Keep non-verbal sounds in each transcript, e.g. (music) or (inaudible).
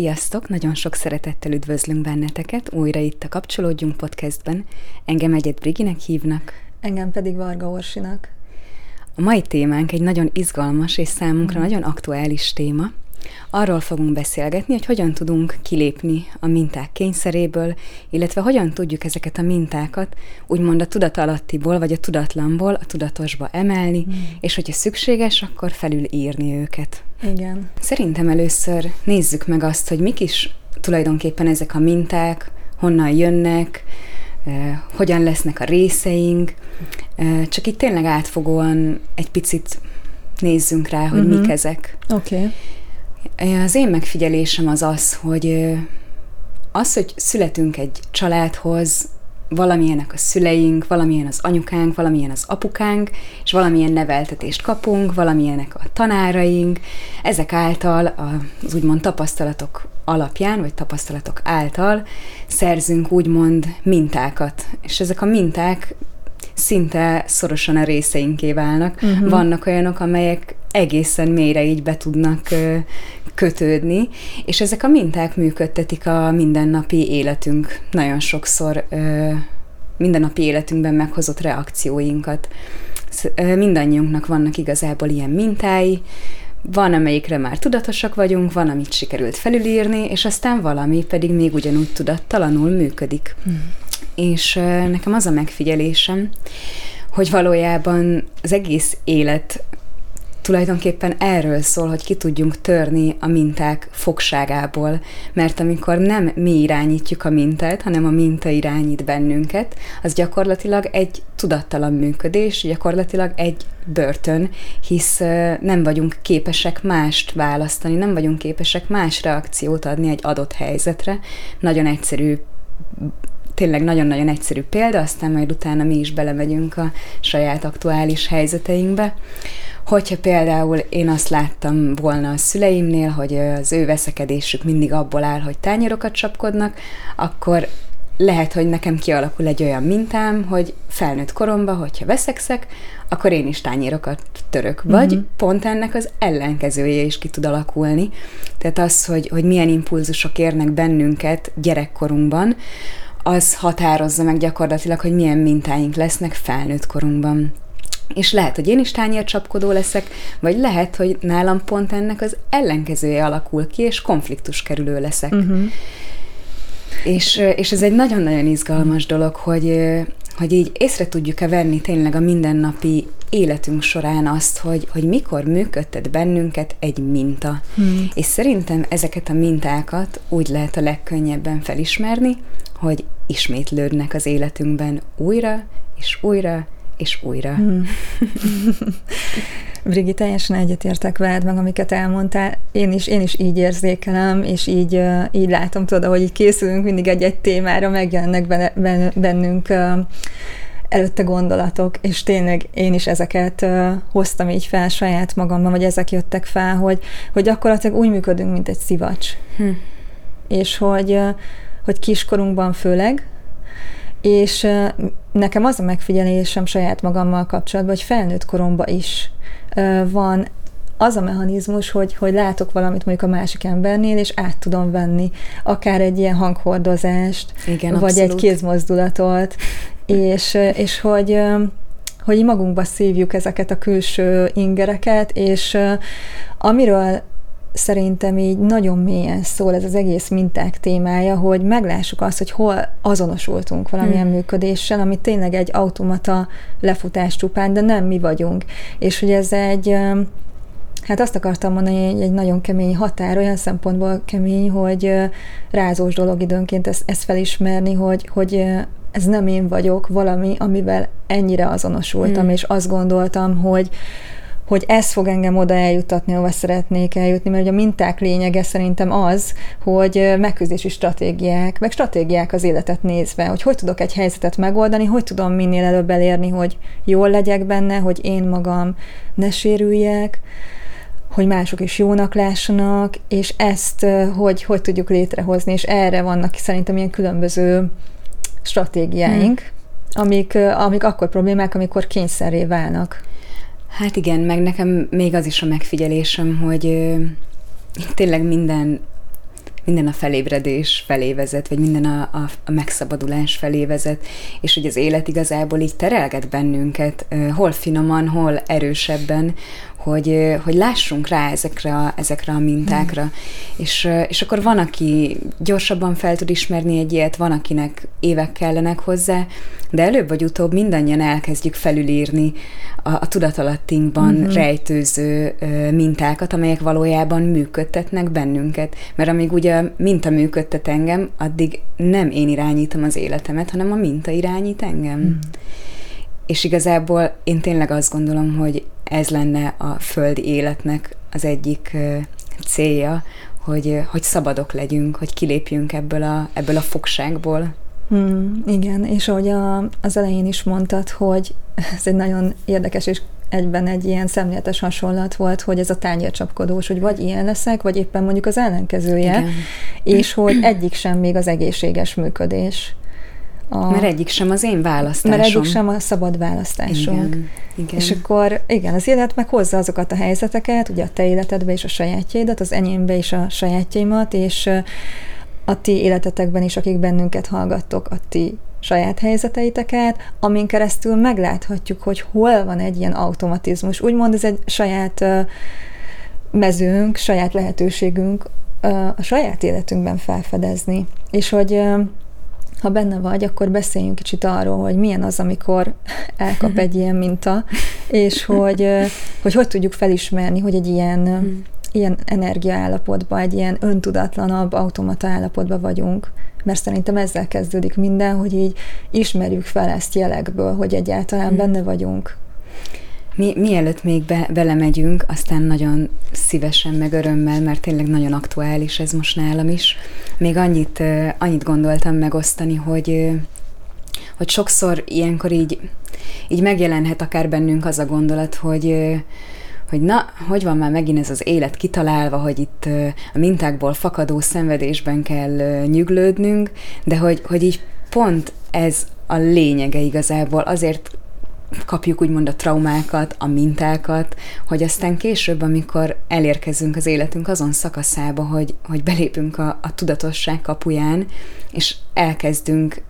Sziasztok! Nagyon sok szeretettel üdvözlünk benneteket újra itt a Kapcsolódjunk podcastben. Engem egyet Briginek hívnak. Engem pedig Varga Orsinak. A mai témánk egy nagyon izgalmas és számunkra mm. nagyon aktuális téma. Arról fogunk beszélgetni, hogy hogyan tudunk kilépni a minták kényszeréből, illetve hogyan tudjuk ezeket a mintákat úgymond a tudatalattiból vagy a tudatlanból a tudatosba emelni, mm. és hogyha szükséges, akkor felülírni őket. Igen. Szerintem először nézzük meg azt, hogy mik is tulajdonképpen ezek a minták, honnan jönnek, eh, hogyan lesznek a részeink, eh, csak itt tényleg átfogóan egy picit nézzünk rá, hogy uh-huh. mik ezek. Oké. Okay. Az én megfigyelésem az az, hogy az, hogy születünk egy családhoz, valamilyenek a szüleink, valamilyen az anyukánk, valamilyen az apukánk, és valamilyen neveltetést kapunk, valamilyenek a tanáraink, ezek által az úgymond tapasztalatok alapján, vagy tapasztalatok által szerzünk úgymond mintákat. És ezek a minták szinte szorosan a részeinké válnak. Uh-huh. Vannak olyanok, amelyek egészen mélyre így be tudnak kötődni, és ezek a minták működtetik a mindennapi életünk nagyon sokszor mindennapi életünkben meghozott reakcióinkat. Mindannyiunknak vannak igazából ilyen mintái, van, amelyikre már tudatosak vagyunk, van, amit sikerült felülírni, és aztán valami pedig még ugyanúgy tudattalanul működik. Hmm. És nekem az a megfigyelésem, hogy valójában az egész élet tulajdonképpen erről szól, hogy ki tudjunk törni a minták fogságából, mert amikor nem mi irányítjuk a mintát, hanem a minta irányít bennünket, az gyakorlatilag egy tudattalan működés, gyakorlatilag egy börtön, hisz nem vagyunk képesek mást választani, nem vagyunk képesek más reakciót adni egy adott helyzetre. Nagyon egyszerű tényleg nagyon-nagyon egyszerű példa, aztán majd utána mi is belemegyünk a saját aktuális helyzeteinkbe. Hogyha például én azt láttam volna a szüleimnél, hogy az ő veszekedésük mindig abból áll, hogy tányérokat csapkodnak, akkor lehet, hogy nekem kialakul egy olyan mintám, hogy felnőtt koromban, hogyha veszekszek, akkor én is tányérokat török. Vagy uh-huh. pont ennek az ellenkezője is ki tud alakulni. Tehát az, hogy, hogy milyen impulzusok érnek bennünket gyerekkorunkban, az határozza meg gyakorlatilag, hogy milyen mintáink lesznek felnőtt korunkban. És lehet, hogy én is tányércsapkodó leszek, vagy lehet, hogy nálam pont ennek az ellenkezője alakul ki, és konfliktus kerülő leszek. Uh-huh. És, és ez egy nagyon-nagyon izgalmas dolog, hogy, hogy így észre tudjuk-e venni tényleg a mindennapi életünk során azt, hogy, hogy mikor működtet bennünket egy minta. Hmm. És szerintem ezeket a mintákat úgy lehet a legkönnyebben felismerni, hogy ismétlődnek az életünkben újra és újra és újra. Hmm. (laughs) Brigi, teljesen egyetértek veled, meg amiket elmondtál. Én is, én is így érzékelem, és így, így látom, tudod, hogy így készülünk mindig egy-egy témára, megjelennek bennünk előtte gondolatok, és tényleg én is ezeket hoztam így fel saját magamban, vagy ezek jöttek fel, hogy, hogy gyakorlatilag úgy működünk, mint egy szivacs. Hm. És hogy, hogy kiskorunkban főleg, és nekem az a megfigyelésem saját magammal kapcsolatban, hogy felnőtt koromban is van az a mechanizmus, hogy, hogy látok valamit mondjuk a másik embernél, és át tudom venni akár egy ilyen hanghordozást, Igen, vagy abszolút. egy kézmozdulatot, és, és hogy hogy magunkba szívjuk ezeket a külső ingereket, és amiről szerintem így nagyon mélyen szól ez az egész minták témája, hogy meglássuk azt, hogy hol azonosultunk valamilyen hmm. működéssel, ami tényleg egy automata lefutás csupán, de nem mi vagyunk. És hogy ez egy Hát azt akartam mondani, hogy egy nagyon kemény határ, olyan szempontból kemény, hogy rázós dolog időnként ezt, ezt felismerni, hogy, hogy ez nem én vagyok, valami, amivel ennyire azonosultam, hmm. és azt gondoltam, hogy, hogy ez fog engem oda eljutatni, ahova szeretnék eljutni, mert ugye a minták lényege szerintem az, hogy megküzdési stratégiák, meg stratégiák az életet nézve, hogy hogy tudok egy helyzetet megoldani, hogy tudom minél előbb elérni, hogy jól legyek benne, hogy én magam ne sérüljek, hogy mások is jónak lássanak, és ezt hogy, hogy tudjuk létrehozni, és erre vannak szerintem ilyen különböző stratégiáink, hmm. amik, amik akkor problémák, amikor kényszerré válnak. Hát igen, meg nekem még az is a megfigyelésem, hogy tényleg minden minden a felébredés felé vezet, vagy minden a, a, a megszabadulás felé vezet, és hogy az élet igazából így terelget bennünket, hol finoman, hol erősebben, hogy, hogy lássunk rá ezekre a, ezekre a mintákra. Mm. És, és akkor van, aki gyorsabban fel tud ismerni egy ilyet, van, akinek évek kellenek hozzá, de előbb vagy utóbb mindannyian elkezdjük felülírni a, a tudatalattinkban mm-hmm. rejtőző ö, mintákat, amelyek valójában működtetnek bennünket. Mert amíg ugye minta működtet engem, addig nem én irányítom az életemet, hanem a minta irányít engem. Mm. És igazából én tényleg azt gondolom, hogy ez lenne a földi életnek az egyik célja, hogy, hogy szabadok legyünk, hogy kilépjünk ebből a, ebből a fogságból. Hmm, igen, és ahogy a, az elején is mondtad, hogy ez egy nagyon érdekes és egyben egy ilyen szemléletes hasonlat volt, hogy ez a tányércsapkodós, hogy vagy ilyen leszek, vagy éppen mondjuk az ellenkezője, Igen. és hogy egyik sem még az egészséges működés. A, mert egyik sem az én választásom. Mert egyik sem a szabad választásunk. Igen, igen. És akkor igen, az élet meg hozza azokat a helyzeteket, ugye a te életedbe és a sajátjaidat, az enyémbe és a sajátjaimat, és a ti életetekben is, akik bennünket hallgattok, a ti saját helyzeteiteket, amin keresztül megláthatjuk, hogy hol van egy ilyen automatizmus. Úgymond ez egy saját mezőnk, saját lehetőségünk a saját életünkben felfedezni. És hogy ha benne vagy, akkor beszéljünk kicsit arról, hogy milyen az, amikor (laughs) elkap egy ilyen minta, és hogy hogy, hogy tudjuk felismerni, hogy egy ilyen, hmm. ilyen energiaállapotban, egy ilyen öntudatlanabb automata állapotban vagyunk. Mert szerintem ezzel kezdődik minden, hogy így ismerjük fel ezt jelekből, hogy egyáltalán hmm. benne vagyunk. Mi, mielőtt még be, belemegyünk, aztán nagyon szívesen, meg örömmel, mert tényleg nagyon aktuális ez most nálam is. Még annyit, annyit gondoltam megosztani, hogy, hogy sokszor ilyenkor így, így megjelenhet akár bennünk az a gondolat, hogy, hogy na, hogy van már megint ez az élet kitalálva, hogy itt a mintákból fakadó szenvedésben kell nyüglődnünk, de hogy, hogy így pont ez a lényege igazából, azért kapjuk úgymond a traumákat, a mintákat, hogy aztán később, amikor elérkezünk az életünk azon szakaszába, hogy, hogy belépünk a, a tudatosság kapuján, és elkezdünk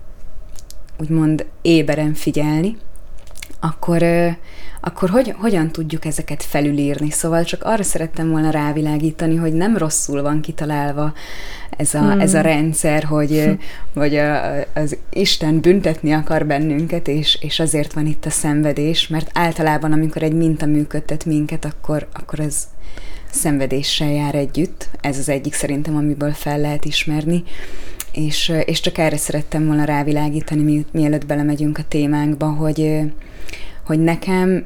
úgymond éberen figyelni, akkor, akkor hogy, hogyan tudjuk ezeket felülírni? Szóval csak arra szerettem volna rávilágítani, hogy nem rosszul van kitalálva ez a, hmm. ez a rendszer, hogy vagy (laughs) a, az Isten büntetni akar bennünket, és, és azért van itt a szenvedés, mert általában, amikor egy minta működtet minket, akkor, akkor az szenvedéssel jár együtt. Ez az egyik szerintem, amiből fel lehet ismerni. És, és csak erre szerettem volna rávilágítani, mi, mielőtt belemegyünk a témánkba, hogy, hogy nekem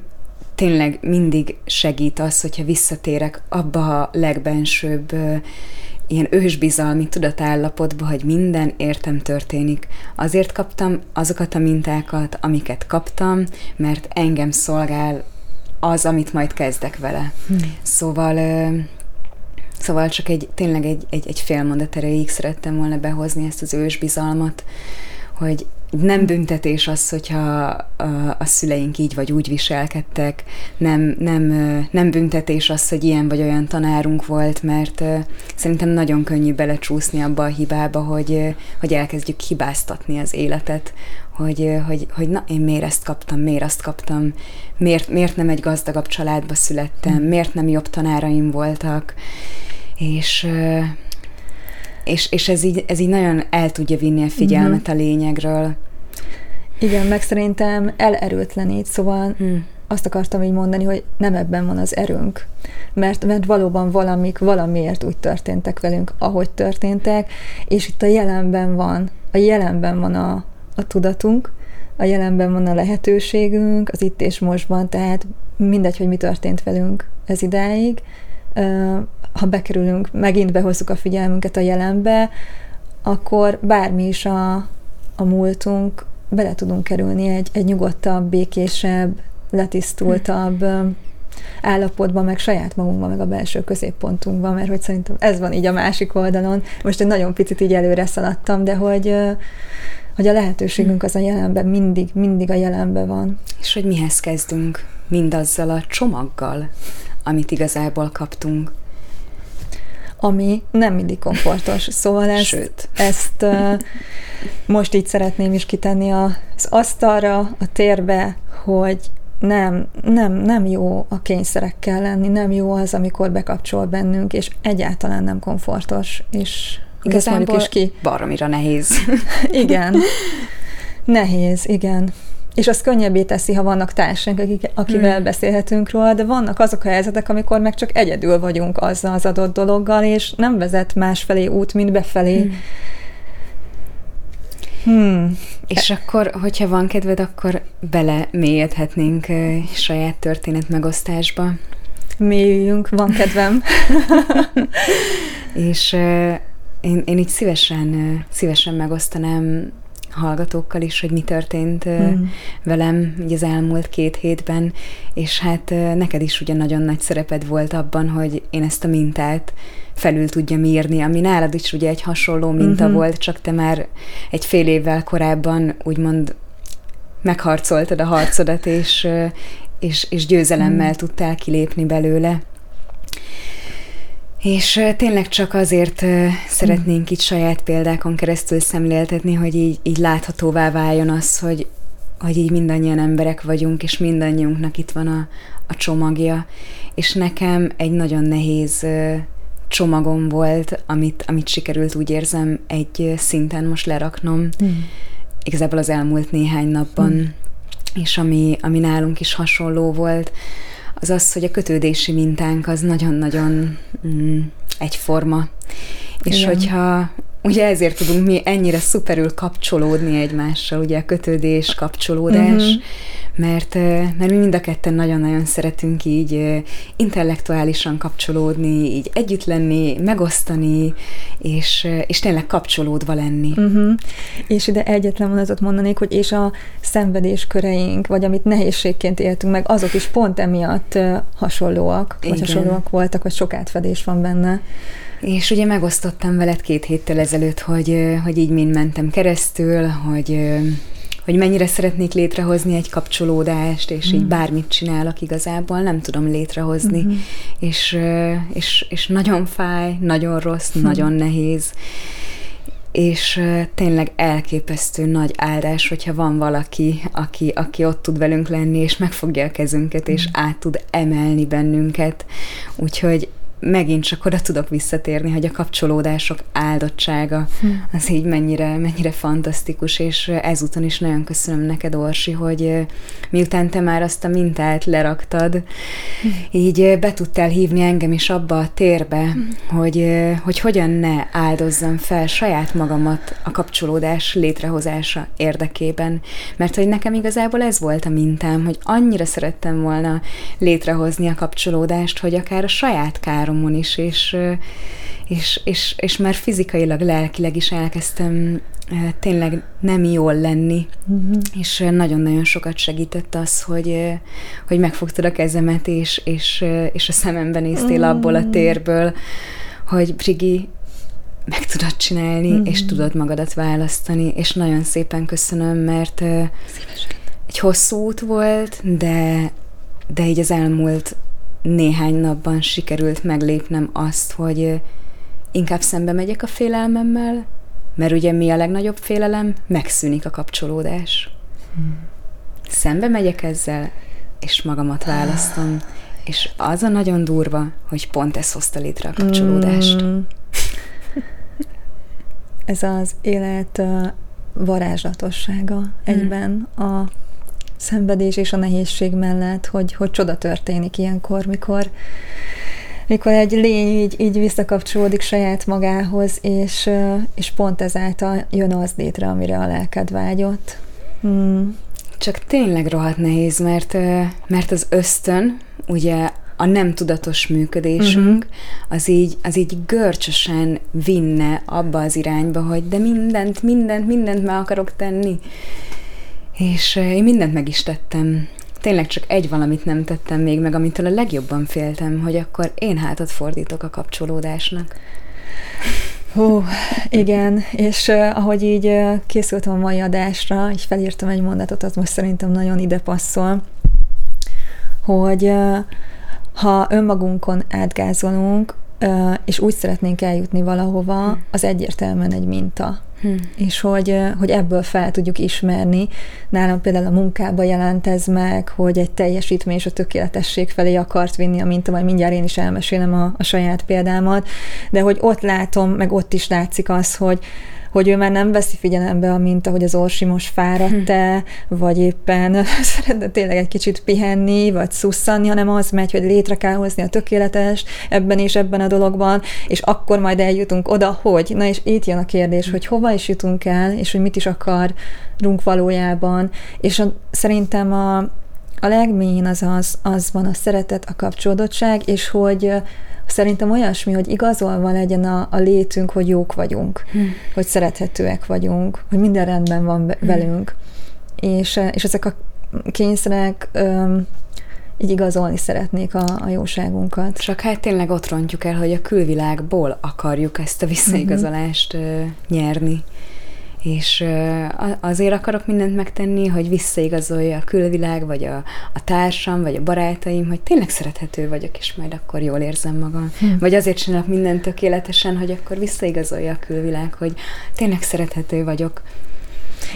tényleg mindig segít az, hogyha visszatérek abba a legbensőbb ilyen ősbizalmi tudatállapotba, hogy minden értem történik. Azért kaptam azokat a mintákat, amiket kaptam, mert engem szolgál az, amit majd kezdek vele. Hmm. Szóval Szóval csak egy, tényleg egy, egy, egy fél mondat erejéig szerettem volna behozni ezt az ősbizalmat, hogy nem büntetés az, hogyha a, a szüleink így vagy úgy viselkedtek, nem, nem, nem büntetés az, hogy ilyen vagy olyan tanárunk volt, mert szerintem nagyon könnyű belecsúszni abba a hibába, hogy, hogy elkezdjük hibáztatni az életet, hogy, hogy, hogy na, én miért ezt kaptam, miért azt kaptam, miért, miért nem egy gazdagabb családba születtem, hm. miért nem jobb tanáraim voltak, és és, és ez, így, ez így nagyon el tudja vinni a figyelmet uh-huh. a lényegről. Igen, meg szerintem elerőtlenít, szóval hmm. azt akartam így mondani, hogy nem ebben van az erőnk. Mert, mert valóban valamik valamiért úgy történtek velünk, ahogy történtek, és itt a jelenben van, a jelenben van a, a tudatunk, a jelenben van a lehetőségünk, az itt és mostban, tehát mindegy, hogy mi történt velünk ez idáig, ha bekerülünk, megint behozzuk a figyelmünket a jelenbe, akkor bármi is a, a múltunk, bele tudunk kerülni egy, egy nyugodtabb, békésebb, letisztultabb állapotban, meg saját magunkban, meg a belső középpontunkban, mert hogy szerintem ez van így a másik oldalon. Most egy nagyon picit így előre szaladtam, de hogy, hogy a lehetőségünk az a jelenben mindig, mindig a jelenben van. És hogy mihez kezdünk mindazzal a csomaggal, amit igazából kaptunk ami nem mindig komfortos. Szóval ezt, Sőt. ezt uh, most így szeretném is kitenni az asztalra, a térbe, hogy nem, nem, nem jó a kényszerekkel lenni, nem jó az, amikor bekapcsol bennünk, és egyáltalán nem komfortos, és Igazából is ki. baromira nehéz. (laughs) igen. Nehéz, igen. És az könnyebbé teszi, ha vannak társaink, akik, akivel hmm. beszélhetünk róla, de vannak azok a helyzetek, amikor meg csak egyedül vagyunk azzal az adott dologgal, és nem vezet másfelé út, mint befelé. Hmm. Hmm. És akkor, hogyha van kedved, akkor bele mélyedhetnénk saját történet megosztásba. Mélyüljünk, van kedvem. (laughs) és én, én így szívesen, szívesen megosztanám hallgatókkal is, hogy mi történt mm. velem így az elmúlt két hétben, és hát neked is ugye nagyon nagy szereped volt abban, hogy én ezt a mintát felül tudjam írni, ami nálad is ugye egy hasonló minta mm-hmm. volt, csak te már egy fél évvel korábban úgymond megharcoltad a harcodat, és, és, és győzelemmel mm. tudtál kilépni belőle. És tényleg csak azért szeretnénk itt saját példákon keresztül szemléltetni, hogy így, így láthatóvá váljon az, hogy, hogy így mindannyian emberek vagyunk, és mindannyiunknak itt van a, a csomagja. És nekem egy nagyon nehéz csomagom volt, amit, amit sikerült úgy érzem egy szinten most leraknom, mm. igazából az elmúlt néhány napban, mm. és ami, ami nálunk is hasonló volt, az az, hogy a kötődési mintánk az nagyon-nagyon mm, egyforma. És Igen. hogyha ugye ezért tudunk mi ennyire szuperül kapcsolódni egymással, ugye a kötődés, kapcsolódás, uh-huh mert, mert mi mind a ketten nagyon-nagyon szeretünk így intellektuálisan kapcsolódni, így együtt lenni, megosztani, és, és tényleg kapcsolódva lenni. Uh-huh. És ide egyetlen mondatot mondanék, hogy és a szenvedésköreink, vagy amit nehézségként éltünk meg, azok is pont emiatt hasonlóak, vagy Igen. hasonlóak voltak, vagy sok átfedés van benne. És ugye megosztottam veled két héttel ezelőtt, hogy, hogy így mind mentem keresztül, hogy hogy mennyire szeretnék létrehozni egy kapcsolódást, és mm. így bármit csinálok igazából, nem tudom létrehozni, mm-hmm. és, és, és nagyon fáj, nagyon rossz, mm. nagyon nehéz, és tényleg elképesztő nagy áldás, hogyha van valaki, aki, aki ott tud velünk lenni, és megfogja a kezünket, és mm. át tud emelni bennünket. Úgyhogy megint csak oda tudok visszatérni, hogy a kapcsolódások áldottsága hm. az így mennyire, mennyire fantasztikus, és ezúton is nagyon köszönöm neked, Orsi, hogy miután te már azt a mintát leraktad, hm. így be tudtál hívni engem is abba a térbe, hm. hogy, hogy hogyan ne áldozzam fel saját magamat a kapcsolódás létrehozása érdekében. Mert hogy nekem igazából ez volt a mintám, hogy annyira szerettem volna létrehozni a kapcsolódást, hogy akár a saját károm háromon is, és, és, és, és már fizikailag, lelkileg is elkezdtem tényleg nem jól lenni, uh-huh. és nagyon-nagyon sokat segített az, hogy, hogy megfogtad a kezemet, és, és, és a szememben néztél uh-huh. abból a térből, hogy Brigi, meg tudod csinálni, uh-huh. és tudod magadat választani, és nagyon szépen köszönöm, mert Szívesen. egy hosszú út volt, de, de így az elmúlt néhány napban sikerült meglépnem azt, hogy inkább szembe megyek a félelmemmel, mert ugye mi a legnagyobb félelem? Megszűnik a kapcsolódás. Hmm. Szembe megyek ezzel, és magamat választom, és az a nagyon durva, hogy pont ez hozta létre a kapcsolódást. Hmm. (laughs) Ez az élet varázslatossága egyben a szenvedés és a nehézség mellett, hogy, hogy csoda történik ilyenkor, mikor, mikor egy lény így, így visszakapcsolódik saját magához, és, és pont ezáltal jön az létre, amire a lelked vágyott. Hmm. Csak tényleg rohadt nehéz, mert, mert az ösztön, ugye a nem tudatos működésünk, uh-huh. az, így, az így görcsösen vinne abba az irányba, hogy de mindent, mindent, mindent meg akarok tenni. És én mindent meg is tettem. Tényleg csak egy valamit nem tettem még meg, amitől a legjobban féltem, hogy akkor én hátat fordítok a kapcsolódásnak. Hú, igen, és uh, ahogy így uh, készültem a mai adásra, így felírtam egy mondatot, az most szerintem nagyon ide passzol, hogy uh, ha önmagunkon átgázolunk, és úgy szeretnénk eljutni valahova, az egyértelműen egy minta. Hmm. És hogy, hogy ebből fel tudjuk ismerni. Nálam például a munkában jelent ez meg, hogy egy teljesítmény és a tökéletesség felé akart vinni a minta, majd mindjárt én is elmesélem a, a saját példámat, de hogy ott látom, meg ott is látszik az, hogy, hogy ő már nem veszi figyelembe a minta, hogy az orsi most fáradt-e, hm. vagy éppen (laughs) szeretne tényleg egy kicsit pihenni, vagy szusszanni, hanem az megy, hogy létre kell hozni a tökéletes ebben és ebben a dologban, és akkor majd eljutunk oda, hogy. Na és itt jön a kérdés, hogy hova is jutunk el, és hogy mit is akarunk valójában. És a, szerintem a, a legmélyén az, az, az van a szeretet, a kapcsolódottság, és hogy Szerintem olyasmi, hogy igazolva legyen a, a létünk, hogy jók vagyunk, hmm. hogy szerethetőek vagyunk, hogy minden rendben van hmm. velünk. És, és ezek a kényszerek öm, így igazolni szeretnék a, a jóságunkat. Csak hát tényleg ott rontjuk el, hogy a külvilágból akarjuk ezt a visszaigazolást mm-hmm. nyerni és azért akarok mindent megtenni, hogy visszaigazolja a külvilág, vagy a, a társam, vagy a barátaim, hogy tényleg szerethető vagyok, és majd akkor jól érzem magam. Hm. Vagy azért csinálok mindent tökéletesen, hogy akkor visszaigazolja a külvilág, hogy tényleg szerethető vagyok.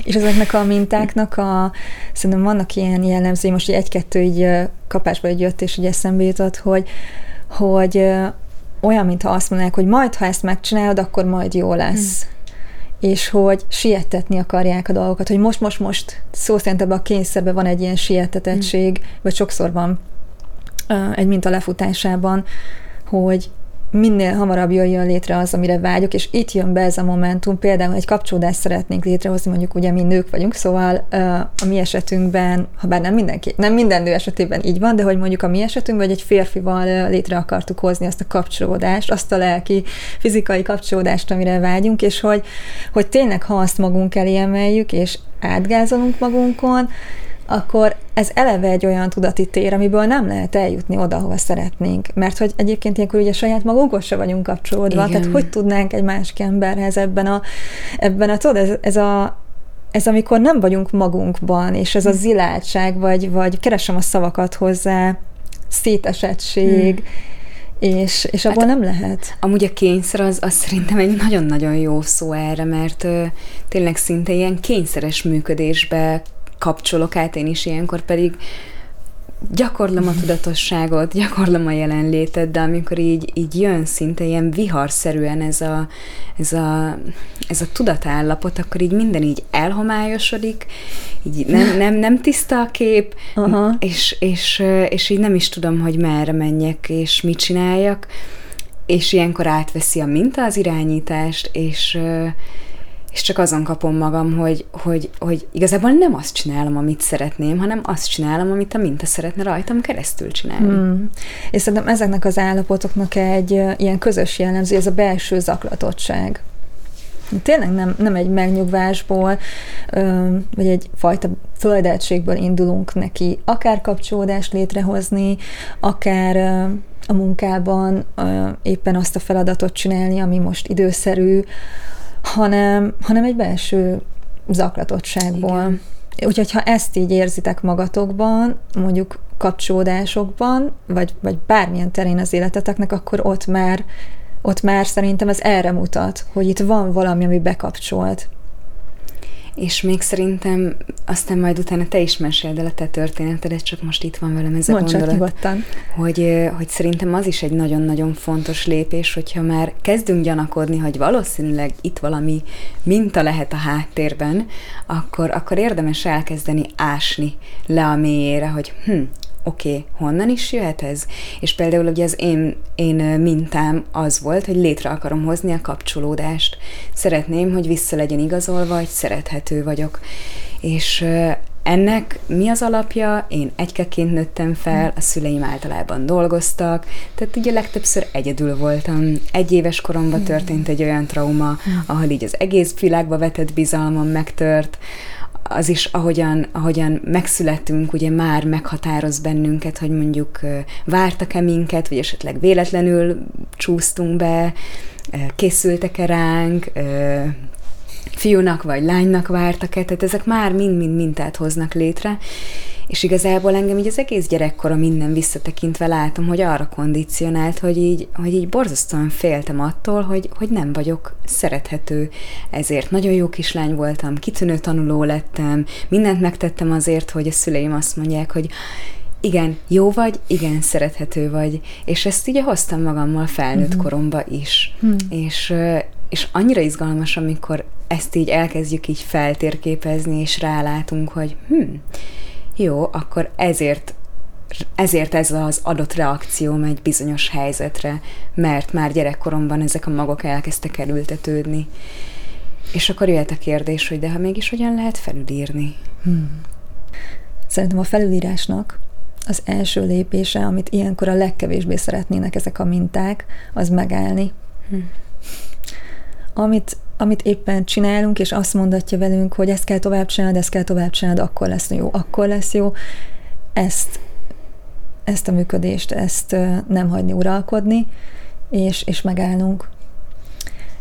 És ezeknek a mintáknak a, szerintem vannak ilyen jellemzői, most egy-kettő így kapásba egy jött, és így eszembe jutott, hogy, hogy olyan, mintha azt mondanák, hogy majd, ha ezt megcsinálod, akkor majd jó lesz. Hmm és hogy sietetni akarják a dolgokat, hogy most, most, most szó szerint ebben a kényszerben van egy ilyen sietetettség, mm. vagy sokszor van egy minta lefutásában, hogy minél hamarabb jöjjön létre az, amire vágyok, és itt jön be ez a momentum, például egy kapcsolódást szeretnénk létrehozni, mondjuk ugye mi nők vagyunk, szóval a mi esetünkben, ha bár nem, mindenki, nem minden nő esetében így van, de hogy mondjuk a mi esetünkben, hogy egy férfival létre akartuk hozni azt a kapcsolódást, azt a lelki, fizikai kapcsolódást, amire vágyunk, és hogy, hogy tényleg, ha azt magunk elé emeljük, és átgázolunk magunkon, akkor ez eleve egy olyan tudati tér, amiből nem lehet eljutni oda, ahova szeretnénk. Mert hogy egyébként ilyenkor ugye saját magunkhoz se vagyunk kapcsolódva, Igen. tehát hogy tudnánk egy másik emberhez ebben a, ebben a tudod, ez, ez a ez amikor nem vagyunk magunkban, és ez a hm. zilátság, vagy, vagy keresem a szavakat hozzá, szétesettség, hmm és, és abból hát, nem lehet. Amúgy a kényszer az, az szerintem egy nagyon-nagyon jó szó erre, mert ö, tényleg szinte ilyen kényszeres működésbe kapcsolok át én is ilyenkor, pedig gyakorlom a tudatosságot, gyakorlom a jelenlétet, de amikor így, így jön szinte ilyen viharszerűen ez a, ez, a, ez a tudatállapot, akkor így minden így elhomályosodik, így nem, nem, nem tiszta a kép, Aha. És, és, és így nem is tudom, hogy merre menjek, és mit csináljak, és ilyenkor átveszi a minta az irányítást, és és csak azon kapom magam, hogy, hogy, hogy igazából nem azt csinálom, amit szeretném, hanem azt csinálom, amit a minta szeretne rajtam keresztül csinálni. Hmm. És szerintem ezeknek az állapotoknak egy ilyen közös jellemző, ez a belső zaklatottság. Tényleg nem, nem egy megnyugvásból, vagy egy fajta földeltségből indulunk neki, akár kapcsolódást létrehozni, akár a munkában éppen azt a feladatot csinálni, ami most időszerű, hanem, hanem egy belső zaklatottságból. Igen. Úgyhogy ha ezt így érzitek magatokban, mondjuk kapcsolódásokban, vagy, vagy bármilyen terén az életeteknek, akkor ott már, ott már szerintem ez erre mutat, hogy itt van valami, ami bekapcsolt és még szerintem aztán majd utána te is meséld el a te történetedet, csak most itt van velem ez a Mondd gondolat. nyugodtan. Hogy, hogy szerintem az is egy nagyon-nagyon fontos lépés, hogyha már kezdünk gyanakodni, hogy valószínűleg itt valami minta lehet a háttérben, akkor, akkor érdemes elkezdeni ásni le a mélyére, hogy hm, oké, okay, honnan is jöhet ez? És például ugye az én, én mintám az volt, hogy létre akarom hozni a kapcsolódást. Szeretném, hogy vissza legyen igazolva, hogy szerethető vagyok. És ennek mi az alapja? Én egykeként nőttem fel, a szüleim általában dolgoztak, tehát ugye legtöbbször egyedül voltam. Egy éves koromban történt egy olyan trauma, ahol így az egész világba vetett bizalmam megtört, az is, ahogyan, ahogyan megszületünk, ugye már meghatároz bennünket, hogy mondjuk vártak-e minket, vagy esetleg véletlenül csúsztunk be, készültek-e ránk, fiúnak vagy lánynak vártak-e, tehát ezek már mind-mind mintát hoznak létre, És igazából engem így az egész gyerekkora minden visszatekintve látom, hogy arra kondicionált, hogy így, hogy így borzasztóan féltem attól, hogy, hogy nem vagyok szerethető. Ezért nagyon jó kislány voltam, kitűnő tanuló lettem, mindent megtettem azért, hogy a szüleim azt mondják, hogy igen, jó vagy, igen, szerethető vagy. És ezt így hoztam magammal felnőtt uh-huh. koromba is. Hmm. És, és annyira izgalmas, amikor ezt így elkezdjük így feltérképezni, és rálátunk, hogy hm, jó, akkor ezért ezért ez az adott reakció egy bizonyos helyzetre, mert már gyerekkoromban ezek a magok elkezdtek elültetődni. És akkor jöhet a kérdés, hogy de ha mégis hogyan lehet felülírni? Hmm. Szerintem a felülírásnak az első lépése, amit ilyenkor a legkevésbé szeretnének ezek a minták, az megállni. Hmm. Amit, amit éppen csinálunk, és azt mondatja velünk, hogy ezt kell tovább csinálnod, ezt kell tovább csinálnod, akkor lesz jó, akkor lesz jó, ezt, ezt a működést, ezt nem hagyni uralkodni, és, és megállnunk.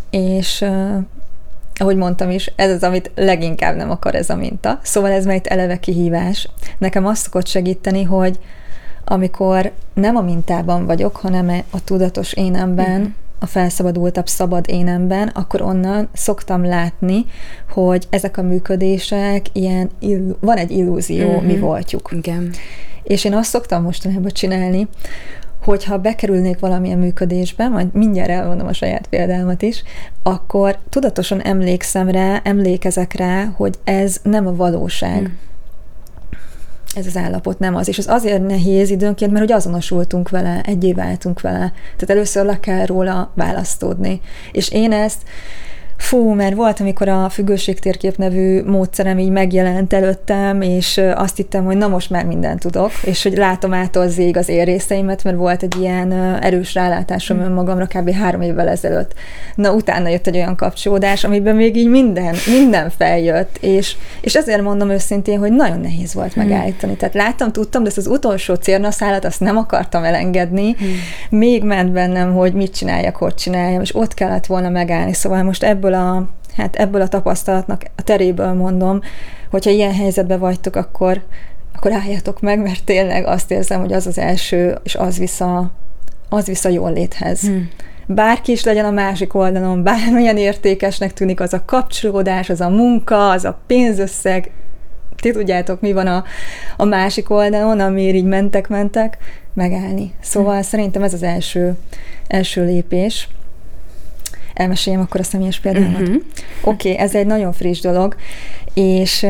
És ahogy mondtam is, ez az, amit leginkább nem akar ez a minta. Szóval ez már itt eleve kihívás. Nekem azt szokott segíteni, hogy amikor nem a mintában vagyok, hanem a tudatos énemben, mm-hmm. A felszabadultabb szabad énemben, akkor onnan szoktam látni, hogy ezek a működések ilyen, van egy illúzió, mm-hmm. mi voltjuk. Igen. És én azt szoktam mostanában csinálni, hogyha bekerülnék valamilyen működésbe, majd mindjárt elmondom a saját példámat is, akkor tudatosan emlékszem rá, emlékezek rá, hogy ez nem a valóság. Hmm. Ez az állapot nem az. És az azért nehéz időnként, mert hogy azonosultunk vele, egyé váltunk vele. Tehát először le kell róla választódni. És én ezt Fú, mert volt, amikor a függőségtérkép nevű módszerem így megjelent előttem, és azt hittem, hogy na most már mindent tudok, és hogy látom át az ég az érészeimet, mert volt egy ilyen erős rálátásom önmagamra kb. három évvel ezelőtt. Na, utána jött egy olyan kapcsolódás, amiben még így minden, minden feljött, és, és ezért mondom őszintén, hogy nagyon nehéz volt hmm. megállítani. Tehát láttam, tudtam, de ezt az utolsó cérnaszálat azt nem akartam elengedni, hmm. még ment bennem, hogy mit csináljak, hogy csináljam, és ott kellett volna megállni. Szóval most ebből ebből a, hát ebből a tapasztalatnak a teréből mondom, hogyha ilyen helyzetben vagytok, akkor, akkor álljatok meg, mert tényleg azt érzem, hogy az az első, és az vissza, az vissza jól léthez. Hmm. Bárki is legyen a másik oldalon, bármilyen értékesnek tűnik az a kapcsolódás, az a munka, az a pénzösszeg, ti tudjátok, mi van a, a másik oldalon, amiért így mentek-mentek, megállni. Szóval hmm. szerintem ez az első, első lépés elmeséljem akkor a személyes példámat. Uh-huh. Oké, okay, ez egy nagyon friss dolog, és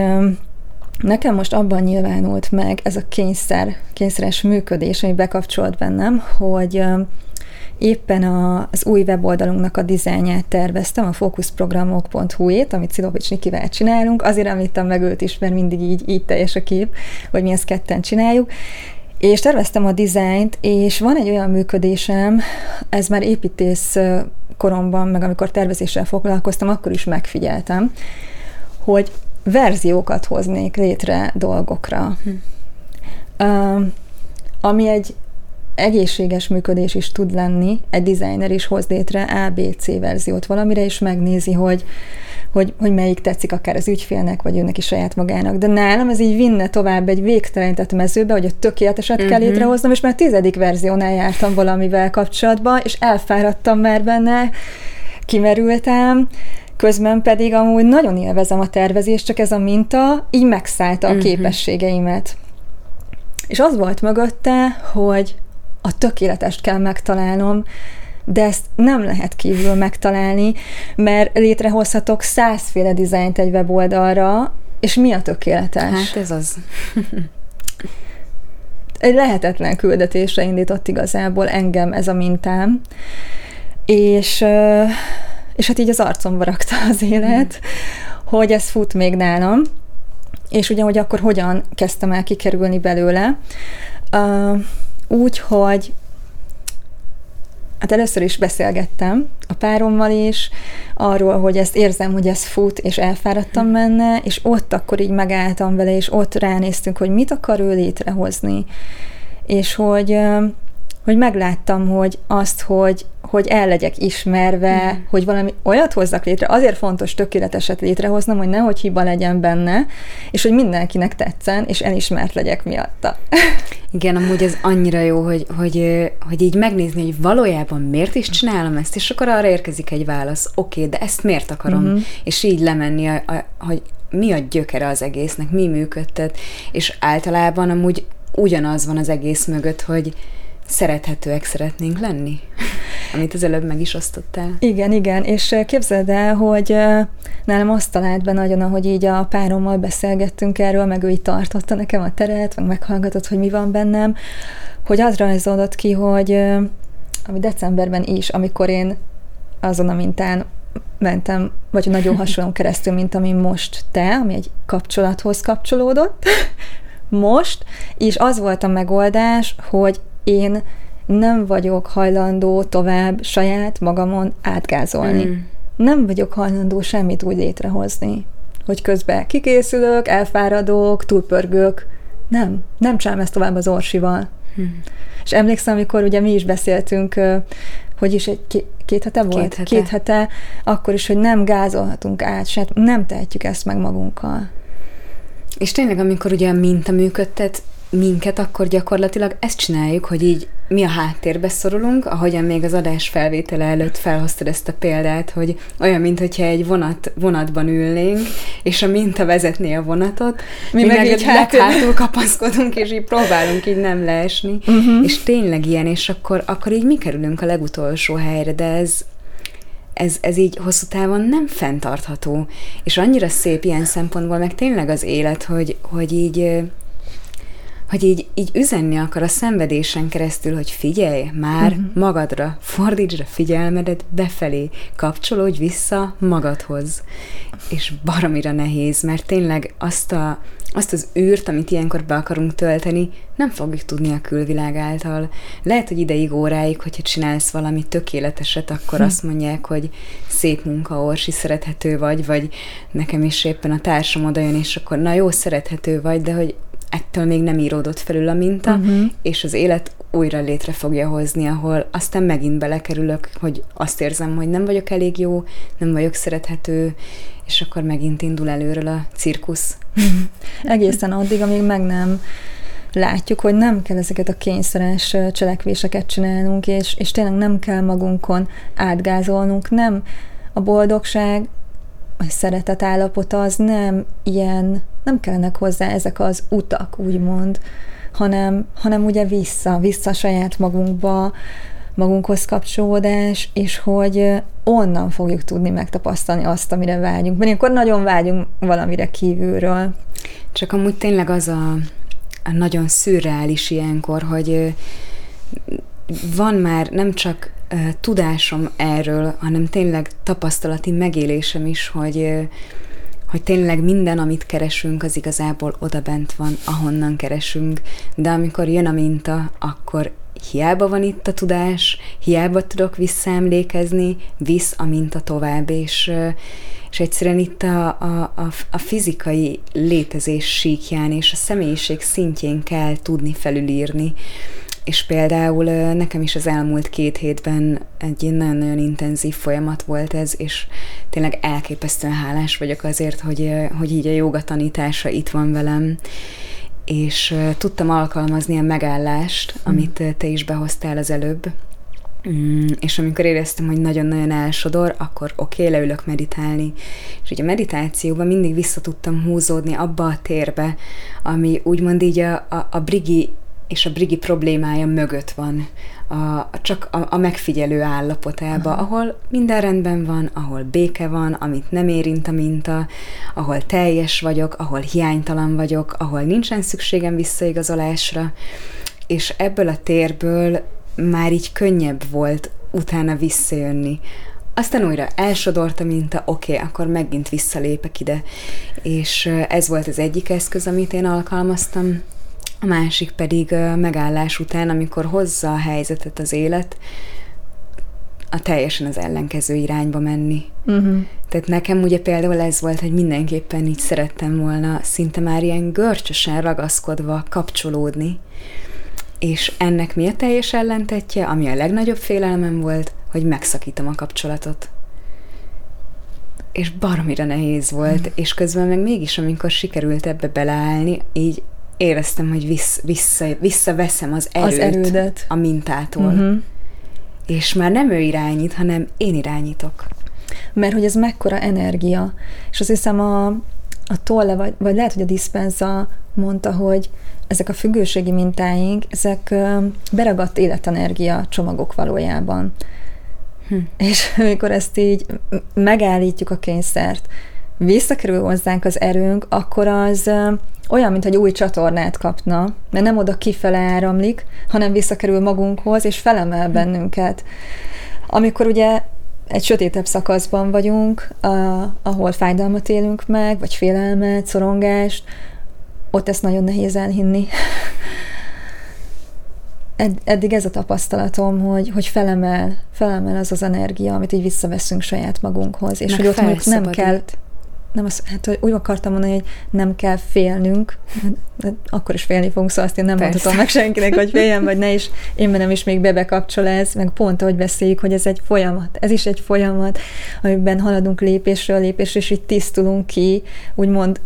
Nekem most abban nyilvánult meg ez a kényszer, kényszeres működés, ami bekapcsolt bennem, hogy éppen a, az új weboldalunknak a dizájnját terveztem, a fókuszprogramok.hu-ét, amit Szilovics Nikivel csinálunk, azért említem meg őt is, mert mindig így, így teljes a kép, hogy mi ezt ketten csináljuk, és terveztem a dizájnt, és van egy olyan működésem, ez már építész koromban, meg amikor tervezéssel foglalkoztam, akkor is megfigyeltem, hogy verziókat hoznék létre dolgokra. Hm. Uh, ami egy egészséges működés is tud lenni, egy designer is hoz létre ABC verziót valamire, és megnézi, hogy hogy, hogy melyik tetszik akár az ügyfélnek, vagy őnek is saját magának. De nálam ez így vinne tovább egy végtelenített mezőbe, hogy a tökéleteset uh-huh. kell mhm. létrehoznom, és már a tizedik verziónál jártam valamivel kapcsolatban, és elfáradtam már benne, kimerültem, közben pedig amúgy nagyon élvezem a tervezést, csak ez a minta így megszállta a uh-huh. képességeimet. És az volt mögötte, hogy a tökéletest kell megtalálnom, de ezt nem lehet kívül megtalálni, mert létrehozhatok százféle dizájnt egy weboldalra, és mi a tökéletes? Hát ez az. (laughs) egy lehetetlen küldetésre indított igazából engem ez a mintám, és, és hát így az arcomba rakta az élet, mm. hogy ez fut még nálam, és ugye, hogy akkor hogyan kezdtem el kikerülni belőle, úgy, hogy Hát először is beszélgettem a párommal is, arról, hogy ezt érzem, hogy ez fut, és elfáradtam benne, és ott akkor így megálltam vele, és ott ránéztünk, hogy mit akar ő létrehozni. És hogy, hogy megláttam, hogy azt, hogy, hogy el legyek ismerve, mm. hogy valami olyat hozzak létre, azért fontos tökéleteset létrehoznom, hogy nehogy hiba legyen benne, és hogy mindenkinek tetszen, és elismert legyek miatta. (laughs) Igen, amúgy ez annyira jó, hogy, hogy, hogy így megnézni, hogy valójában miért is csinálom ezt, és akkor arra érkezik egy válasz, oké, okay, de ezt miért akarom? Mm-hmm. És így lemenni, a, a, hogy mi a gyökere az egésznek, mi működtet, és általában amúgy ugyanaz van az egész mögött, hogy szerethetőek szeretnénk lenni, amit az előbb meg is osztottál. Igen, igen, és képzeld el, hogy nálam azt talált be nagyon, ahogy így a párommal beszélgettünk erről, meg ő így tartotta nekem a teret, meg meghallgatott, hogy mi van bennem, hogy az rajzolódott ki, hogy ami decemberben is, amikor én azon a mintán mentem, vagy nagyon hasonló (laughs) keresztül, mint ami most te, ami egy kapcsolathoz kapcsolódott, (laughs) most, és az volt a megoldás, hogy én nem vagyok hajlandó tovább saját magamon átgázolni. Mm. Nem vagyok hajlandó semmit úgy létrehozni, hogy közben kikészülök, elfáradok, túlpörgök. Nem, nem csinálom ezt tovább az orsival. Mm. És emlékszem, amikor ugye mi is beszéltünk, hogy is egy két hete volt? Két hete. Két hete, akkor is, hogy nem gázolhatunk át, se nem tehetjük ezt meg magunkkal. És tényleg, amikor ugye a minta működtet minket, akkor gyakorlatilag ezt csináljuk, hogy így mi a háttérbe szorulunk, ahogyan még az adás felvétele előtt felhoztad ezt a példát, hogy olyan, mintha egy vonat, vonatban ülnénk, és a minta vezetné a vonatot, mi, mi meg, meg így hátul. hátul kapaszkodunk, és így próbálunk így nem leesni, uh-huh. és tényleg ilyen, és akkor, akkor így mi kerülünk a legutolsó helyre, de ez, ez, ez így hosszú távon nem fenntartható. És annyira szép ilyen szempontból, meg tényleg az élet, hogy, hogy így hogy így, így üzenni akar a szenvedésen keresztül, hogy figyelj már uh-huh. magadra, fordítsd a figyelmedet befelé, kapcsolódj vissza magadhoz. És baromira nehéz, mert tényleg azt, a, azt az űrt, amit ilyenkor be akarunk tölteni, nem fogjuk tudni a külvilág által. Lehet, hogy ideig, óráig, hogyha csinálsz valami tökéleteset, akkor hm. azt mondják, hogy szép munka, orsi, szerethető vagy, vagy nekem is éppen a társam oda jön, és akkor na jó, szerethető vagy, de hogy ettől még nem íródott felül a minta, uh-huh. és az élet újra létre fogja hozni, ahol aztán megint belekerülök, hogy azt érzem, hogy nem vagyok elég jó, nem vagyok szerethető, és akkor megint indul előről a cirkusz. (laughs) Egészen addig, amíg meg nem látjuk, hogy nem kell ezeket a kényszeres cselekvéseket csinálnunk, és, és tényleg nem kell magunkon átgázolnunk, nem a boldogság, szeretet állapota az nem ilyen nem kellnek hozzá ezek az utak, úgymond, hanem, hanem ugye vissza, vissza saját magunkba, magunkhoz kapcsolódás, és hogy onnan fogjuk tudni megtapasztalni azt, amire vágyunk. Mert akkor nagyon vágyunk valamire kívülről. Csak amúgy tényleg az a, a nagyon szürreális ilyenkor, hogy van már nem csak tudásom erről, hanem tényleg tapasztalati megélésem is, hogy hogy tényleg minden, amit keresünk, az igazából oda bent van, ahonnan keresünk, de amikor jön a minta, akkor hiába van itt a tudás, hiába tudok visszaemlékezni, visz a minta tovább, és, és egyszerűen itt a, a, a, a fizikai létezés síkján és a személyiség szintjén kell tudni felülírni és például nekem is az elmúlt két hétben egy nagyon-nagyon intenzív folyamat volt ez, és tényleg elképesztően hálás vagyok azért, hogy, hogy így a joga tanítása itt van velem, és tudtam alkalmazni a megállást, mm. amit te is behoztál az előbb, Mm, és amikor éreztem, hogy nagyon-nagyon elsodor, akkor oké, okay, leülök meditálni. És ugye a meditációban mindig vissza tudtam húzódni abba a térbe, ami úgymond így a, a, a brigi és a Brigi problémája mögött van, a, csak a, a megfigyelő állapotába, Aha. ahol minden rendben van, ahol béke van, amit nem érint a minta, ahol teljes vagyok, ahol hiánytalan vagyok, ahol nincsen szükségem visszaigazolásra, és ebből a térből már így könnyebb volt utána visszajönni. Aztán újra elsodort a minta, oké, okay, akkor megint visszalépek ide. És ez volt az egyik eszköz, amit én alkalmaztam, a másik pedig megállás után, amikor hozza a helyzetet az élet, a teljesen az ellenkező irányba menni. Uh-huh. Tehát nekem ugye például ez volt, hogy mindenképpen így szerettem volna szinte már ilyen görcsösen ragaszkodva kapcsolódni, és ennek mi a teljes ellentetje, ami a legnagyobb félelmem volt, hogy megszakítom a kapcsolatot. És baromira nehéz volt, mm. és közben meg mégis, amikor sikerült ebbe beleállni, így éreztem, hogy vissz, vissza, visszaveszem az erőt az erődet. a mintától. Mm-hmm. És már nem ő irányít, hanem én irányítok. Mert hogy ez mekkora energia. És azt hiszem a, a tolle, vagy, vagy lehet, hogy a dispenza mondta, hogy ezek a függőségi mintáink, ezek beragadt életenergia csomagok valójában. Hm. És (laughs) amikor ezt így megállítjuk a kényszert, visszakerül hozzánk az erőnk, akkor az olyan, mint egy új csatornát kapna, mert nem oda kifele áramlik, hanem visszakerül magunkhoz, és felemel bennünket. Amikor ugye egy sötétebb szakaszban vagyunk, ahol fájdalmat élünk meg, vagy félelmet, szorongást, ott ezt nagyon nehéz elhinni. (laughs) Ed, eddig ez a tapasztalatom, hogy, hogy felemel, felemel az az energia, amit így visszaveszünk saját magunkhoz, és Meg hogy ott nem kell, nem az, hát hogy úgy akartam mondani, hogy nem kell félnünk, akkor is félni fogunk, szóval azt én nem Persze. mondhatom meg senkinek, hogy féljen, vagy ne is, én bennem is még bebekapcsol ez, meg pont ahogy beszéljük, hogy ez egy folyamat, ez is egy folyamat, amiben haladunk lépésről lépésre, és így tisztulunk ki, úgymond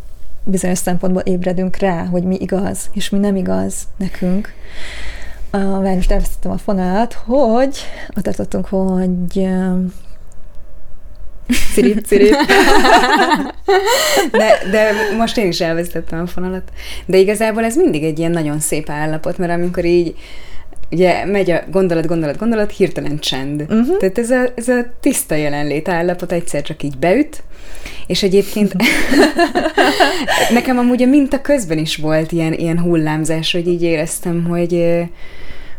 bizonyos szempontból ébredünk rá, hogy mi igaz, és mi nem igaz nekünk. A most elvesztettem a fonalat, hogy ott tartottunk, hogy Cirip, cirip. De, de most én is elvesztettem a fonalat. De igazából ez mindig egy ilyen nagyon szép állapot, mert amikor így ugye megy a gondolat, gondolat, gondolat, hirtelen csend. Uh-huh. Tehát ez a, ez a tiszta jelenlét állapot egyszer csak így beüt, és egyébként (laughs) nekem amúgy a minta közben is volt ilyen, ilyen hullámzás, hogy így éreztem, hogy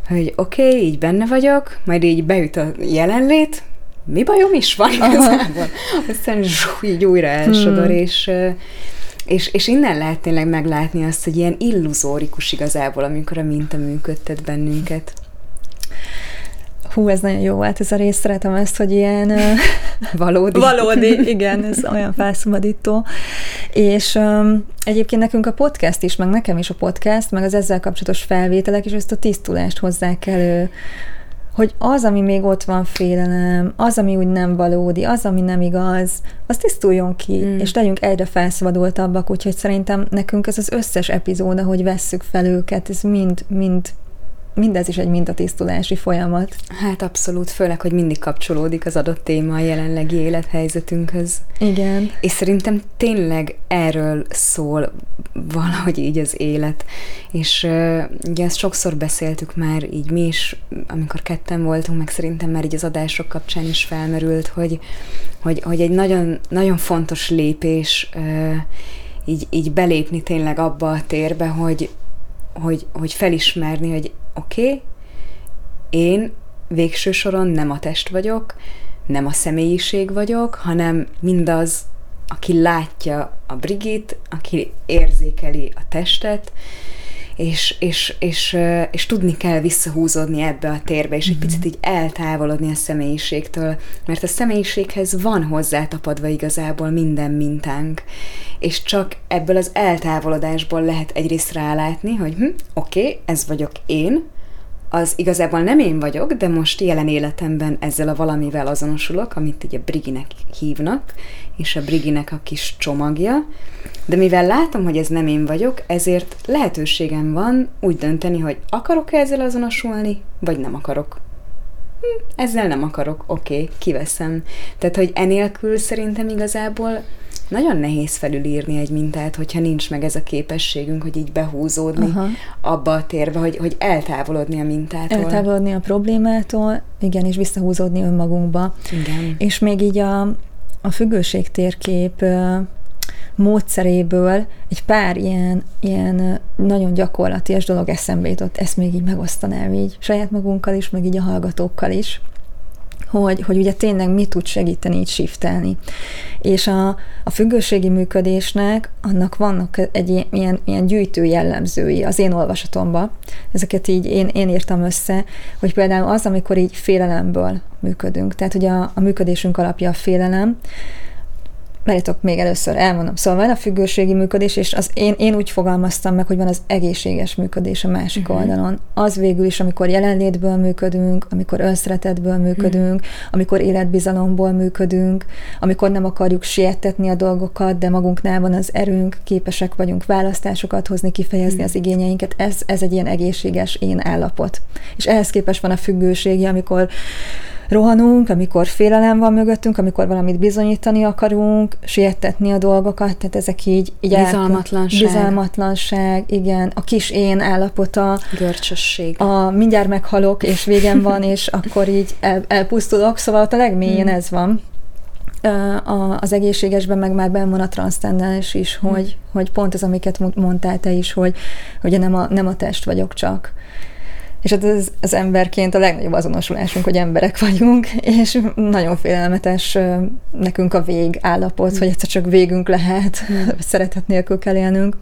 hogy oké, okay, így benne vagyok, majd így beüt a jelenlét, mi bajom is van igazából? Aztán zsú, így újra elsodor, hmm. és, és, és innen lehet tényleg meglátni azt, hogy ilyen illuzórikus igazából, amikor a minta működtet bennünket. Hú, ez nagyon jó volt ez a rész, szeretem ezt, hogy ilyen... (laughs) valódi. valódi, igen, ez olyan felszabadító. És um, egyébként nekünk a podcast is, meg nekem is a podcast, meg az ezzel kapcsolatos felvételek, és ezt a tisztulást hozzák elő hogy az, ami még ott van félelem, az, ami úgy nem valódi, az, ami nem igaz, az tisztuljon ki, mm. és legyünk egyre felszabadultabbak, úgyhogy szerintem nekünk ez az összes epizód, hogy vesszük fel őket, ez mind, mind mindez is egy mintatisztulási folyamat. Hát abszolút, főleg, hogy mindig kapcsolódik az adott téma a jelenlegi élethelyzetünkhöz. Igen. És szerintem tényleg erről szól valahogy így az élet. És uh, ugye ezt sokszor beszéltük már így mi is, amikor ketten voltunk, meg szerintem már így az adások kapcsán is felmerült, hogy, hogy, hogy egy nagyon, nagyon fontos lépés uh, így, így belépni tényleg abba a térbe, hogy, hogy, hogy felismerni, hogy oké, okay, én végső soron nem a test vagyok, nem a személyiség vagyok, hanem mindaz, aki látja a Brigit, aki érzékeli a testet, és, és, és, és tudni kell visszahúzódni ebbe a térbe, és egy mm-hmm. picit így eltávolodni a személyiségtől, mert a személyiséghez van hozzátapadva igazából minden mintánk, és csak ebből az eltávolodásból lehet egyrészt rálátni, hogy hm, oké, okay, ez vagyok én, az igazából nem én vagyok, de most jelen életemben ezzel a valamivel azonosulok, amit így a Briginek hívnak, és a Briginek a kis csomagja, de mivel látom, hogy ez nem én vagyok, ezért lehetőségem van úgy dönteni, hogy akarok-e ezzel azonosulni, vagy nem akarok. Hm, ezzel nem akarok, oké, okay, kiveszem. Tehát, hogy enélkül szerintem igazából nagyon nehéz felülírni egy mintát, hogyha nincs meg ez a képességünk, hogy így behúzódni Aha. abba a térbe, hogy, hogy eltávolodni a mintától. Eltávolodni a problémától, igen, és visszahúzódni önmagunkba. Igen. És még így a, a függőség térkép módszeréből egy pár ilyen, ilyen nagyon gyakorlatias dolog eszembe jutott, ezt még így megosztanám így saját magunkkal is, meg így a hallgatókkal is hogy, hogy ugye tényleg mi tud segíteni így shiftelni. És a, a függőségi működésnek annak vannak egy ilyen, ilyen gyűjtő jellemzői az én olvasatomban. Ezeket így én, én írtam össze, hogy például az, amikor így félelemből működünk. Tehát, hogy a, a működésünk alapja a félelem, Várjátok, még először elmondom. Szóval van a függőségi működés, és az én, én úgy fogalmaztam meg, hogy van az egészséges működés a másik uh-huh. oldalon. Az végül is, amikor jelenlétből működünk, amikor önszeretetből működünk, uh-huh. amikor életbizalomból működünk, amikor nem akarjuk sietetni a dolgokat, de magunknál van az erőnk, képesek vagyunk választásokat hozni, kifejezni uh-huh. az igényeinket. Ez, ez egy ilyen egészséges én állapot. És ehhez képest van a függőségi, amikor rohanunk, amikor félelem van mögöttünk, amikor valamit bizonyítani akarunk, sietetni a dolgokat, tehát ezek így... így bizalmatlanság. El, bizalmatlanság, igen. A kis én állapota. Görcsösség. A mindjárt meghalok, és végem van, (laughs) és akkor így el, elpusztulok, szóval ott a legmélyén hmm. ez van. A, az egészségesben meg már benn van a transzcendens is, hmm. hogy, hogy pont az, amiket mondtál te is, hogy, hogy nem a, nem a test vagyok csak, és hát ez az emberként a legnagyobb azonosulásunk, hogy emberek vagyunk, és nagyon félelmetes nekünk a vég állapot, hogy egyszer csak végünk lehet, hmm. szeretet nélkül kell élnünk.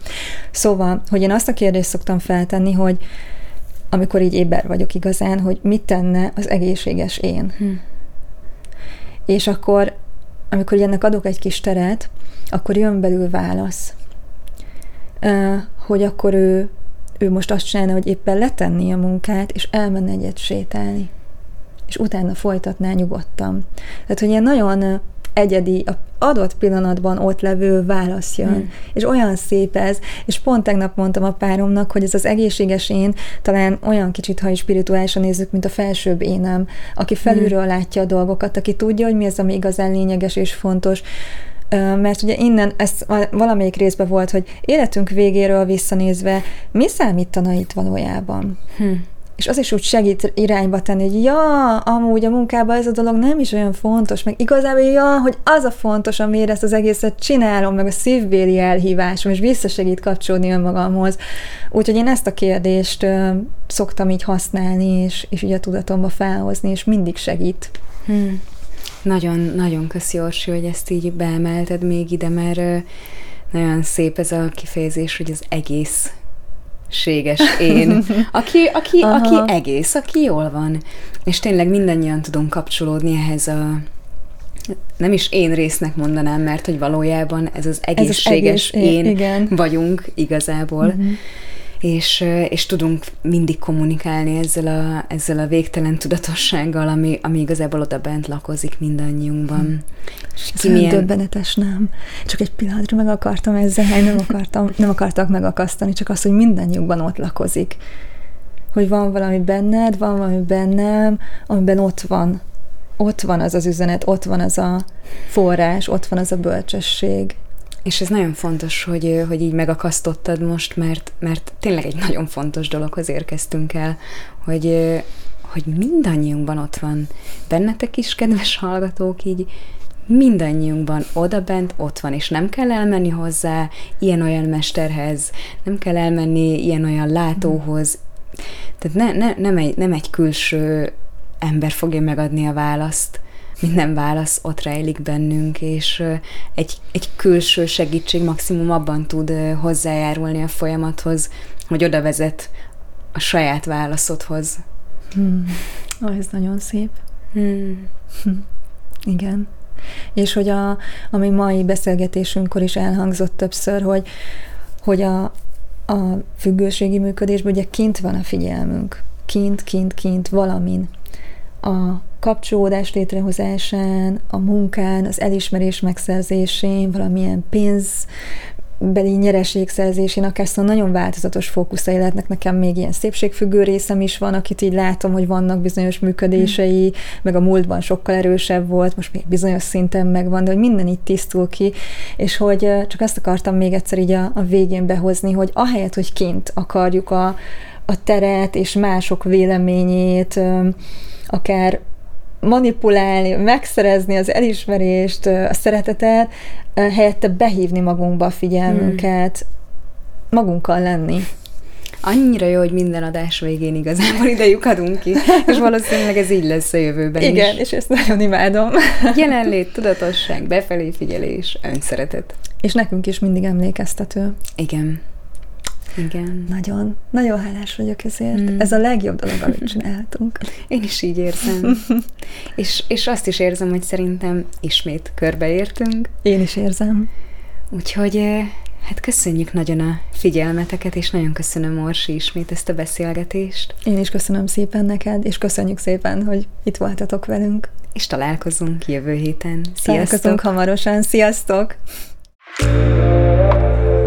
Szóval, hogy én azt a kérdést szoktam feltenni, hogy amikor így éber vagyok igazán, hogy mit tenne az egészséges én. Hmm. És akkor, amikor ennek adok egy kis teret, akkor jön belül válasz, hogy akkor ő ő most azt csinálna, hogy éppen letenni a munkát, és elmenne egyet sétálni. És utána folytatná nyugodtan. Tehát, hogy ilyen nagyon egyedi, a adott pillanatban ott levő válasz jön. Hmm. És olyan szép ez, és pont tegnap mondtam a páromnak, hogy ez az egészséges én talán olyan kicsit, ha is spirituálisan nézzük, mint a felsőbb énem, aki felülről hmm. látja a dolgokat, aki tudja, hogy mi az, ami igazán lényeges és fontos, mert ugye innen, ez valamelyik részben volt, hogy életünk végéről visszanézve, mi számítana itt valójában? Hm. És az is úgy segít irányba tenni, hogy ja, amúgy a munkában ez a dolog nem is olyan fontos, meg igazából ja, hogy az a fontos, amire ezt az egészet csinálom, meg a szívbéli elhívásom, és visszasegít kapcsolódni önmagamhoz. Úgyhogy én ezt a kérdést ö, szoktam így használni, és, és így a tudatomba felhozni, és mindig segít. Hmm. Nagyon, nagyon köszi, Orsi, hogy ezt így beemelted még ide, mert nagyon szép ez a kifejezés, hogy az egész séges én, (laughs) aki, aki, aki egész, aki jól van. És tényleg mindannyian tudunk kapcsolódni ehhez a nem is én résznek mondanám, mert hogy valójában ez az egészséges ez az egész, én igen. vagyunk igazából. Uh-huh és, és tudunk mindig kommunikálni ezzel a, ezzel a végtelen tudatossággal, ami, ami igazából oda bent lakozik mindannyiunkban. Hmm. Ez milyen... döbbenetes, nem? Csak egy pillanatra meg akartam ezzel, nem, akartam, nem akartak megakasztani, csak az, hogy mindannyiunkban ott lakozik. Hogy van valami benned, van valami bennem, amiben ott van. Ott van az az üzenet, ott van az a forrás, ott van az a bölcsesség. És ez nagyon fontos, hogy, hogy így megakasztottad most, mert, mert tényleg egy nagyon fontos dologhoz érkeztünk el, hogy, hogy mindannyiunkban ott van. Bennetek is, kedves hallgatók, így mindannyiunkban oda bent ott van, és nem kell elmenni hozzá ilyen-olyan mesterhez, nem kell elmenni ilyen-olyan látóhoz. Tehát ne, ne, nem, egy, nem egy külső ember fogja megadni a választ, minden válasz ott rejlik bennünk, és egy, egy külső segítség maximum abban tud hozzájárulni a folyamathoz, hogy oda vezet a saját válaszodhoz. Hmm. Oh, ez nagyon szép. Hmm. (laughs) Igen. És hogy a, ami mai beszélgetésünkkor is elhangzott többször, hogy, hogy a, a függőségi működésben ugye kint van a figyelmünk. Kint, kint, kint, valamin. A kapcsolódás létrehozásán, a munkán, az elismerés megszerzésén, valamilyen pénz beli nyereségszerzésén, akár szóval nagyon változatos fókuszai lehetnek. Nekem még ilyen szépségfüggő részem is van, akit így látom, hogy vannak bizonyos működései, hmm. meg a múltban sokkal erősebb volt, most még bizonyos szinten megvan, de hogy minden itt tisztul ki, és hogy csak azt akartam még egyszer így a, a végén behozni, hogy ahelyett, hogy kint akarjuk a, a teret és mások véleményét, akár manipulálni, megszerezni az elismerést, a szeretetet, helyette behívni magunkba a figyelmünket, hmm. magunkkal lenni. Annyira jó, hogy minden adás végén igazából ide lyukadunk ki, és valószínűleg ez így lesz a jövőben Igen, is. és ezt nagyon imádom. Jelenlét, tudatosság, befelé figyelés, önszeretet. És nekünk is mindig emlékeztető. Igen. Igen. Nagyon, nagyon hálás vagyok ezért. Mm. Ez a legjobb dolog, amit csináltunk. (laughs) Én is így érzem. (laughs) és, és azt is érzem, hogy szerintem ismét körbeértünk. Én is érzem. Úgyhogy Hát köszönjük nagyon a figyelmeteket, és nagyon köszönöm, Orsi, ismét ezt a beszélgetést. Én is köszönöm szépen neked, és köszönjük szépen, hogy itt voltatok velünk. És találkozunk jövő héten. Sziasztok! Találkozunk hamarosan. Sziasztok! thank you